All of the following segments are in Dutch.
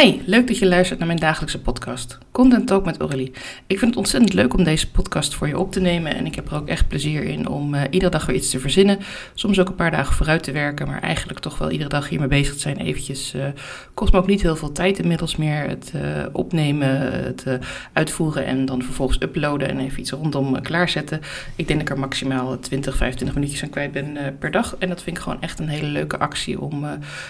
Hi, leuk dat je luistert naar mijn dagelijkse podcast, Content Talk met Aurélie. Ik vind het ontzettend leuk om deze podcast voor je op te nemen en ik heb er ook echt plezier in om uh, iedere dag weer iets te verzinnen. Soms ook een paar dagen vooruit te werken, maar eigenlijk toch wel iedere dag hiermee bezig te zijn. Eventjes, uh, kost me ook niet heel veel tijd inmiddels meer. Het uh, opnemen, het uitvoeren en dan vervolgens uploaden en even iets rondom klaarzetten. Ik denk dat ik er maximaal 20, 25 minuutjes aan kwijt ben per dag. En dat vind ik gewoon echt een hele leuke actie om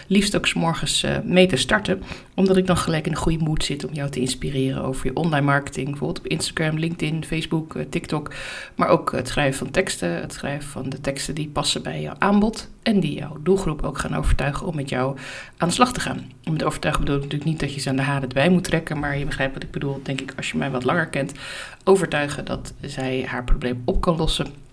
liefst ook s morgens mee te starten. Omdat ik dan gelijk in een goede moed zit om jou te inspireren over je online marketing. Bijvoorbeeld op Instagram, LinkedIn, Facebook, eh, TikTok. Maar ook het schrijven van teksten. Het schrijven van de teksten die passen bij jouw aanbod. En die jouw doelgroep ook gaan overtuigen om met jou aan de slag te gaan. En met overtuigen bedoel ik natuurlijk niet dat je ze aan de haren erbij moet trekken. Maar je begrijpt wat ik bedoel, denk ik, als je mij wat langer kent. Overtuigen dat zij haar probleem op kan lossen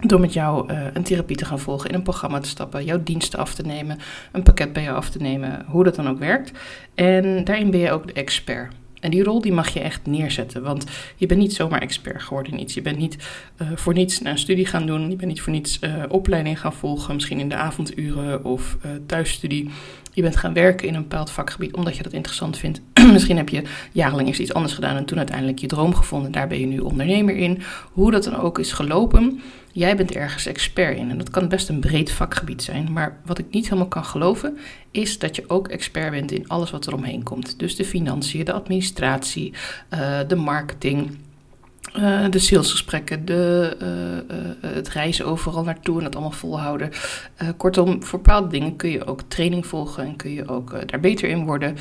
door met jou uh, een therapie te gaan volgen, in een programma te stappen, jouw diensten af te nemen, een pakket bij jou af te nemen, hoe dat dan ook werkt. En daarin ben je ook de expert. En die rol die mag je echt neerzetten, want je bent niet zomaar expert geworden in iets. Je bent niet uh, voor niets een studie gaan doen, je bent niet voor niets uh, opleiding gaan volgen, misschien in de avonduren of thuisstudie. Je bent gaan werken in een bepaald vakgebied omdat je dat interessant vindt. Misschien heb je jarenlang eerst iets anders gedaan en toen uiteindelijk je droom gevonden. Daar ben je nu ondernemer in. Hoe dat dan ook is gelopen, jij bent ergens expert in. En dat kan best een breed vakgebied zijn. Maar wat ik niet helemaal kan geloven, is dat je ook expert bent in alles wat er omheen komt. Dus de financiën, de administratie, uh, de marketing uh, de salesgesprekken, de, uh, uh, het reizen overal naartoe en dat allemaal volhouden. kortom, voor bepaalde dingen kun je ook training volgen en kun je ook daar beter in worden.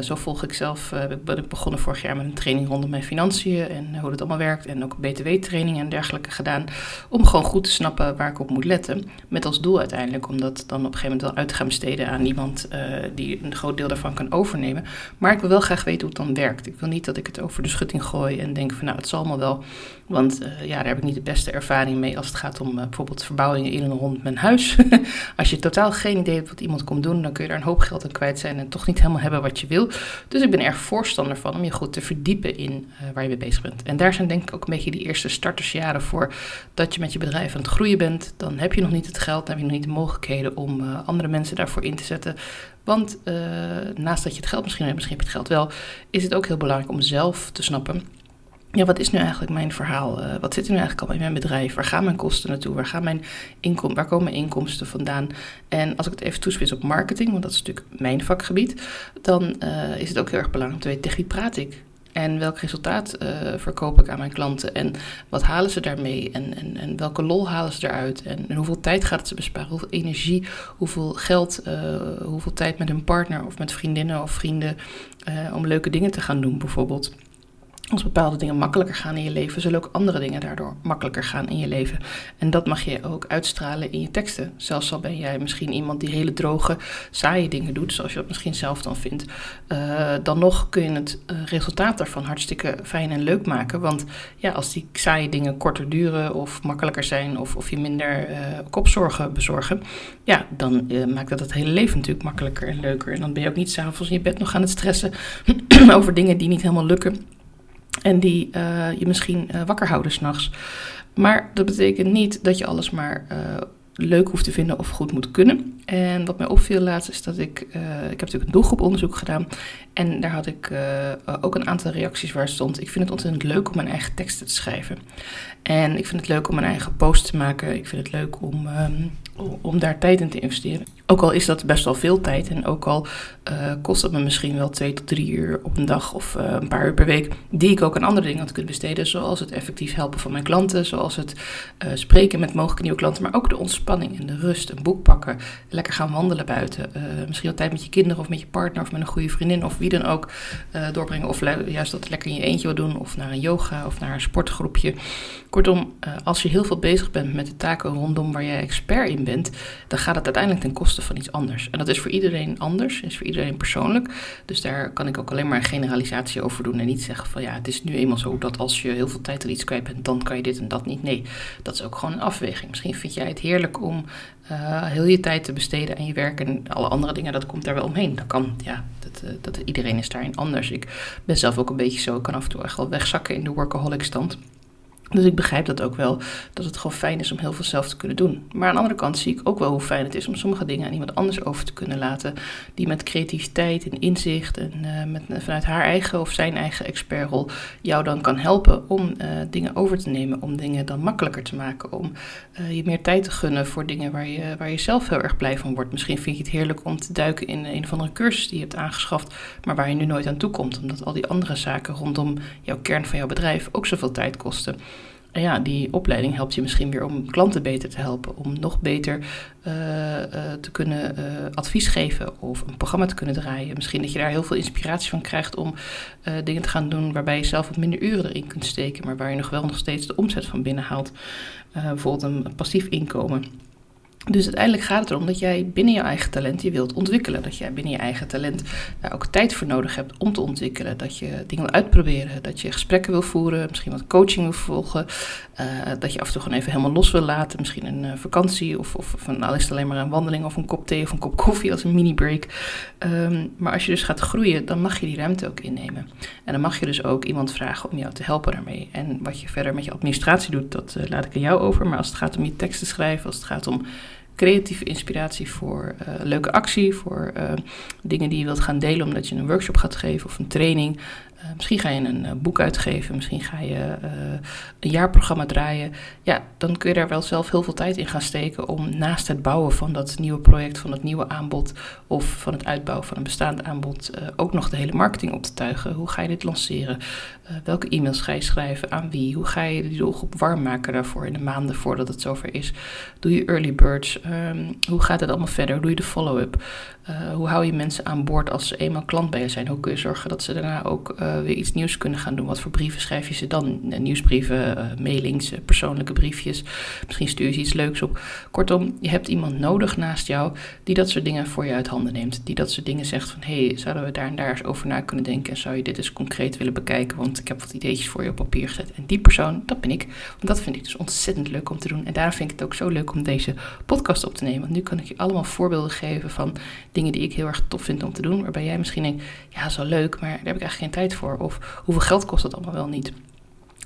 zo volg ik zelf, ben ik begonnen vorig jaar met een training rondom mijn financiën en hoe dat allemaal werkt. En ook btw-training en dergelijke gedaan. Om gewoon goed te snappen waar ik op moet letten. Met als doel uiteindelijk om dat dan op een gegeven moment wel uit te gaan besteden aan iemand die een groot deel daarvan kan overnemen. Maar ik wil wel graag weten hoe het dan werkt. Ik wil niet dat ik het over de schutting gooi en denk van nou het zal allemaal wel. Want uh, ja, daar heb ik niet de beste ervaring mee als het gaat om uh, bijvoorbeeld verbouwingen in en rond mijn huis. als je totaal geen idee hebt wat iemand komt doen, dan kun je daar een hoop geld aan kwijt zijn en toch niet helemaal hebben wat je wil. Dus ik ben erg voorstander van om je goed te verdiepen in uh, waar je mee bezig bent. En daar zijn denk ik ook een beetje die eerste startersjaren voor dat je met je bedrijf aan het groeien bent. Dan heb je nog niet het geld, dan heb je nog niet de mogelijkheden om andere mensen daarvoor in te zetten. Want naast dat je het geld misschien hebt, misschien heb je het geld wel, is het ook heel belangrijk om zelf te snappen ja, wat is nu eigenlijk mijn verhaal? Uh, wat zit er nu eigenlijk al in mijn bedrijf? Waar gaan mijn kosten naartoe? Waar, gaan mijn inkom waar komen mijn inkomsten vandaan? En als ik het even toespits op marketing, want dat is natuurlijk mijn vakgebied, dan uh, is het ook heel erg belangrijk om te weten tegen wie praat ik. En welk resultaat uh, verkoop ik aan mijn klanten? En wat halen ze daarmee? En, en, en welke lol halen ze eruit? En, en, hoeveel tijd gaat het ze besparen? Hoeveel energie, hoeveel geld, hoeveel tijd met hun partner of met vriendinnen of vrienden om leuke dingen te gaan doen, bijvoorbeeld. Als bepaalde dingen makkelijker gaan in je leven, zullen ook andere dingen daardoor makkelijker gaan in je leven. En dat mag je ook uitstralen in je teksten. Zelfs al ben jij misschien iemand die hele droge, saaie dingen doet, zoals je dat misschien zelf dan vindt. Uh, dan nog kun je het uh, resultaat daarvan hartstikke fijn en leuk maken. Want ja, als die saaie dingen korter duren of makkelijker zijn of, of je minder uh, kopzorgen bezorgen, ja, dan maakt dat het hele leven natuurlijk makkelijker en leuker. En dan ben je ook niet s'avonds in je bed nog aan het stressen over dingen die niet helemaal lukken. En die uh, je misschien uh, wakker houden s'nachts. Maar dat betekent niet dat je alles maar uh, leuk hoeft te vinden of goed moet kunnen. En wat mij opviel laatst is dat ik, ik heb natuurlijk een doelgroeponderzoek gedaan. En daar had ik ook een aantal reacties waar stond, ik vind het ontzettend leuk om mijn eigen teksten te schrijven. En ik vind het leuk om mijn eigen post te maken. Ik vind het leuk om, um, om daar tijd in te investeren. Ook al is dat best wel veel tijd en ook al uh, kost het me misschien wel twee tot drie uur op een dag of uh, een paar uur per week, die ik ook aan andere dingen had kunnen besteden, zoals het effectief helpen van mijn klanten, zoals het uh, spreken met mogelijke nieuwe klanten, maar ook de ontspanning en de rust, een boek pakken, lekker gaan wandelen buiten, misschien wat tijd met je kinderen of met je partner of met een goede vriendin of wie dan ook doorbrengen, of juist dat lekker in je eentje wil doen of naar een yoga of naar een sportgroepje. Kortom, als je heel veel bezig bent met de taken rondom waar jij expert in bent, dan gaat het uiteindelijk ten koste van iets anders. En dat is voor iedereen anders, is voor iedereen persoonlijk. Dus daar kan ik ook alleen maar een generalisatie over doen en niet zeggen van ja, het is nu eenmaal zo dat als je heel veel tijd er iets kwijt bent, dan kan je dit en dat niet. Nee, dat is ook gewoon een afweging. Misschien vind jij het heerlijk om uh, heel je tijd te besteden aan je werk en alle andere dingen, dat komt daar wel omheen. Dat kan, ja, dat, uh, dat, iedereen is daarin anders. Ik ben zelf ook een beetje zo, ik kan af en toe echt wel wegzakken in de workaholic stand. Dus ik begrijp dat ook wel, dat het gewoon fijn is om heel veel zelf te kunnen doen. Maar aan de andere kant zie ik ook wel hoe fijn het is om sommige dingen aan iemand anders over te kunnen laten. Die met creativiteit en inzicht en uh, met, vanuit haar eigen of zijn eigen expertrol jou dan kan helpen om uh, dingen over te nemen. Om dingen dan makkelijker te maken. Om uh, je meer tijd te gunnen voor dingen waar je, waar je zelf heel erg blij van wordt. Misschien vind je het heerlijk om te duiken in een of andere cursus die je hebt aangeschaft. Maar waar je nu nooit aan toe komt. Omdat al die andere zaken rondom jouw kern van jouw bedrijf ook zoveel tijd kosten. Ja, die opleiding helpt je misschien weer om klanten beter te helpen, om nog beter uh, uh, te kunnen uh, advies geven of een programma te kunnen draaien. Misschien dat je daar heel veel inspiratie van krijgt om dingen te gaan doen waarbij je zelf wat minder uren erin kunt steken, maar waar je nog wel nog steeds de omzet van binnenhaalt. bijvoorbeeld een passief inkomen. Dus uiteindelijk gaat het erom dat jij binnen je eigen talent je wilt ontwikkelen. Dat jij binnen je eigen talent daar ook tijd voor nodig hebt om te ontwikkelen. Dat je dingen wil uitproberen. Dat je gesprekken wil voeren. Misschien wat coaching wil volgen. Uh, dat je af en toe gewoon even helemaal los wil laten. Misschien een uh, vakantie of, of van, al is het alleen maar een wandeling of een kop thee of een kop koffie als een mini-break. Um, maar als je dus gaat groeien, dan mag je die ruimte ook innemen. En dan mag je dus ook iemand vragen om jou te helpen daarmee. En wat je verder met je administratie doet, dat uh, laat ik aan jou over. Maar als het gaat om je tekst te schrijven, als het gaat om creatieve inspiratie voor uh, leuke actie, voor uh, dingen die je wilt gaan delen omdat je een workshop gaat geven of een training. Uh, misschien ga je een boek uitgeven, misschien ga je een jaarprogramma draaien. Ja, dan kun je daar wel zelf heel veel tijd in gaan steken om naast het bouwen van dat nieuwe project, van het nieuwe aanbod of van het uitbouwen van een bestaand aanbod ook nog de hele marketing op te tuigen. Hoe ga je dit lanceren? welke e-mails ga je schrijven? Aan wie? Hoe ga je die doelgroep warm maken daarvoor in de maanden voordat het zover is? Doe je early birds? Um, hoe gaat het allemaal verder? Hoe doe je de follow-up? Hoe hou je mensen aan boord als ze eenmaal klant bij je zijn? Hoe kun je zorgen dat ze daarna ook uh, weer iets nieuws kunnen gaan doen? Wat voor brieven schrijf je ze dan? Uh, nieuwsbrieven, mailings, persoonlijke briefjes. Misschien stuur je ze iets leuks op. Kortom, je hebt iemand nodig naast jou die dat soort dingen voor je uit handen neemt. Die dat soort dingen zegt van, hé, hey, zouden we daar en daar eens over na kunnen denken? En zou je dit eens concreet willen bekijken? Want ik heb wat ideetjes voor je op papier gezet. En die persoon, dat ben ik. Want dat vind ik dus ontzettend leuk om te doen. En daarom vind ik het ook zo leuk om deze podcast op te nemen. Want nu kan ik je allemaal voorbeelden geven van dingen die ik heel erg tof vind om te doen. Waarbij jij misschien denkt, ja, wel leuk, maar daar heb ik eigenlijk geen tijd voor. Of hoeveel geld kost dat allemaal wel niet?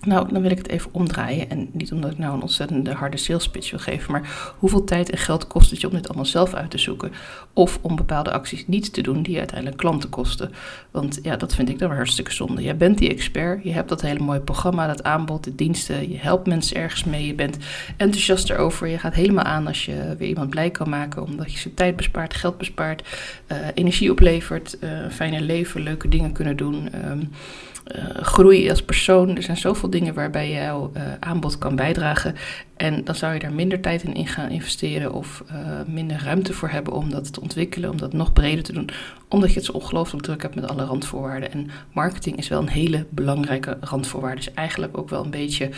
Nou, dan wil ik het even omdraaien. En niet omdat ik nou een ontzettende harde sales pitch wil geven, maar hoeveel tijd en geld kost het je om dit allemaal zelf uit te zoeken? Of om bepaalde acties niet te doen die uiteindelijk klanten kosten? Want ja, dat vind ik dan weer hartstikke zonde. Jij bent die expert, je hebt dat hele mooie programma, dat aanbod, de diensten, je helpt mensen ergens mee, je bent enthousiast erover, je gaat helemaal aan als je weer iemand blij kan maken, omdat je ze tijd bespaart, geld bespaart, uh, energie oplevert, een fijne leven, leuke dingen kunnen doen. Um, uh, groei als persoon. Er zijn zoveel dingen waarbij jouw uh, aanbod kan bijdragen. En dan zou je daar minder tijd in gaan investeren of uh, minder ruimte voor hebben om dat te ontwikkelen, om dat nog breder te doen, omdat je het zo ongelooflijk druk hebt met alle randvoorwaarden. En marketing is wel een hele belangrijke randvoorwaarde. Dus eigenlijk ook wel een beetje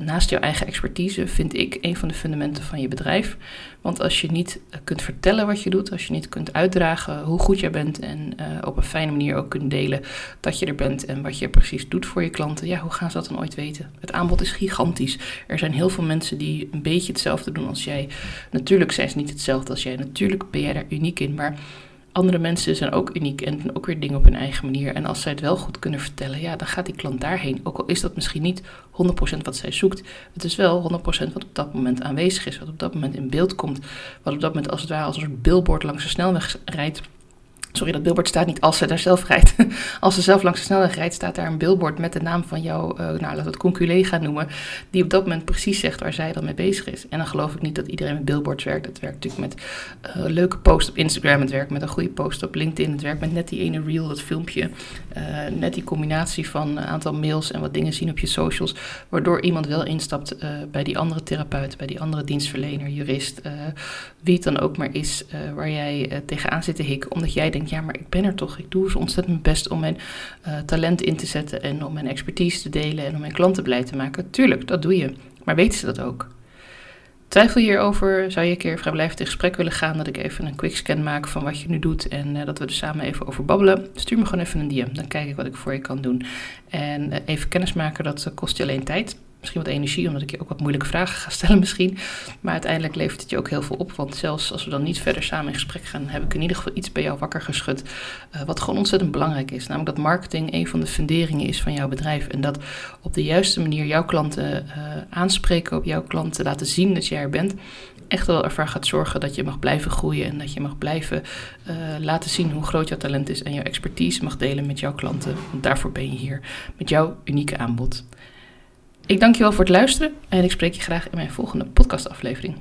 naast jouw eigen expertise, vind ik, een van de fundamenten van je bedrijf. Want als je niet kunt vertellen wat je doet, als je niet kunt uitdragen hoe goed je bent en op een fijne manier ook kunt delen dat je er bent en wat je precies doet voor je klanten, ja, hoe gaan ze dat dan ooit weten? Het aanbod is gigantisch. Er zijn heel veel mensen die een beetje hetzelfde doen als jij. Natuurlijk zijn ze niet hetzelfde als jij. Natuurlijk ben jij daar uniek in. Maar andere mensen zijn ook uniek en doen ook weer dingen op hun eigen manier. En als zij het wel goed kunnen vertellen, ja, dan gaat die klant daarheen. Ook al is dat misschien niet 100% wat zij zoekt. Het is wel 100% wat op dat moment aanwezig is. Wat op dat moment in beeld komt. Wat op dat moment als het ware als een billboard langs de snelweg rijdt Sorry, dat billboard staat niet als ze daar zelf rijdt. als ze zelf langs de snelweg rijdt, staat daar een billboard met de naam van jouw, uh, nou laten we het conculega noemen, die op dat moment precies zegt waar zij dan mee bezig is. En dan geloof ik niet dat iedereen met billboards werkt. Het werkt natuurlijk met uh, leuke posts op Instagram, het werkt met een goede post op LinkedIn, het werkt met net die ene reel, dat filmpje, uh, net die combinatie van een aantal mails en wat dingen zien op je socials, waardoor iemand wel instapt bij die andere therapeut, bij die andere dienstverlener, jurist, wie het dan ook maar is, waar jij tegenaan zit te hikken, omdat jij denkt ja, maar ik ben er toch. Ik doe zo ontzettend mijn best om mijn uh, talent in te zetten en om mijn expertise te delen en om mijn klanten blij te maken. Tuurlijk, dat doe je. Maar weten ze dat ook? Twijfel hierover? Zou je een keer vrijblijvend in gesprek willen gaan? Dat ik even een quick scan maak van wat je nu doet en uh, dat we er samen even over babbelen? Stuur me gewoon even een DM. Dan kijk ik wat ik voor je kan doen. En uh, even kennismaken, dat kost je alleen tijd. Misschien wat energie, omdat ik je ook wat moeilijke vragen ga stellen misschien. Maar uiteindelijk levert het je ook heel veel op. Want zelfs als we dan niet verder samen in gesprek gaan, heb ik in ieder geval iets bij jou wakker geschud. Uh, wat gewoon ontzettend belangrijk is. Namelijk dat marketing een van de funderingen is van jouw bedrijf. En dat op de juiste manier jouw klanten uh, aanspreken, op jouw klanten laten zien dat jij er bent echt wel ervoor gaat zorgen dat je mag blijven groeien en dat je mag blijven uh, laten zien hoe groot jouw talent is en jouw expertise mag delen met jouw klanten. Want daarvoor ben je hier met jouw unieke aanbod. Ik dank je wel voor het luisteren en ik spreek je graag in mijn volgende podcastaflevering.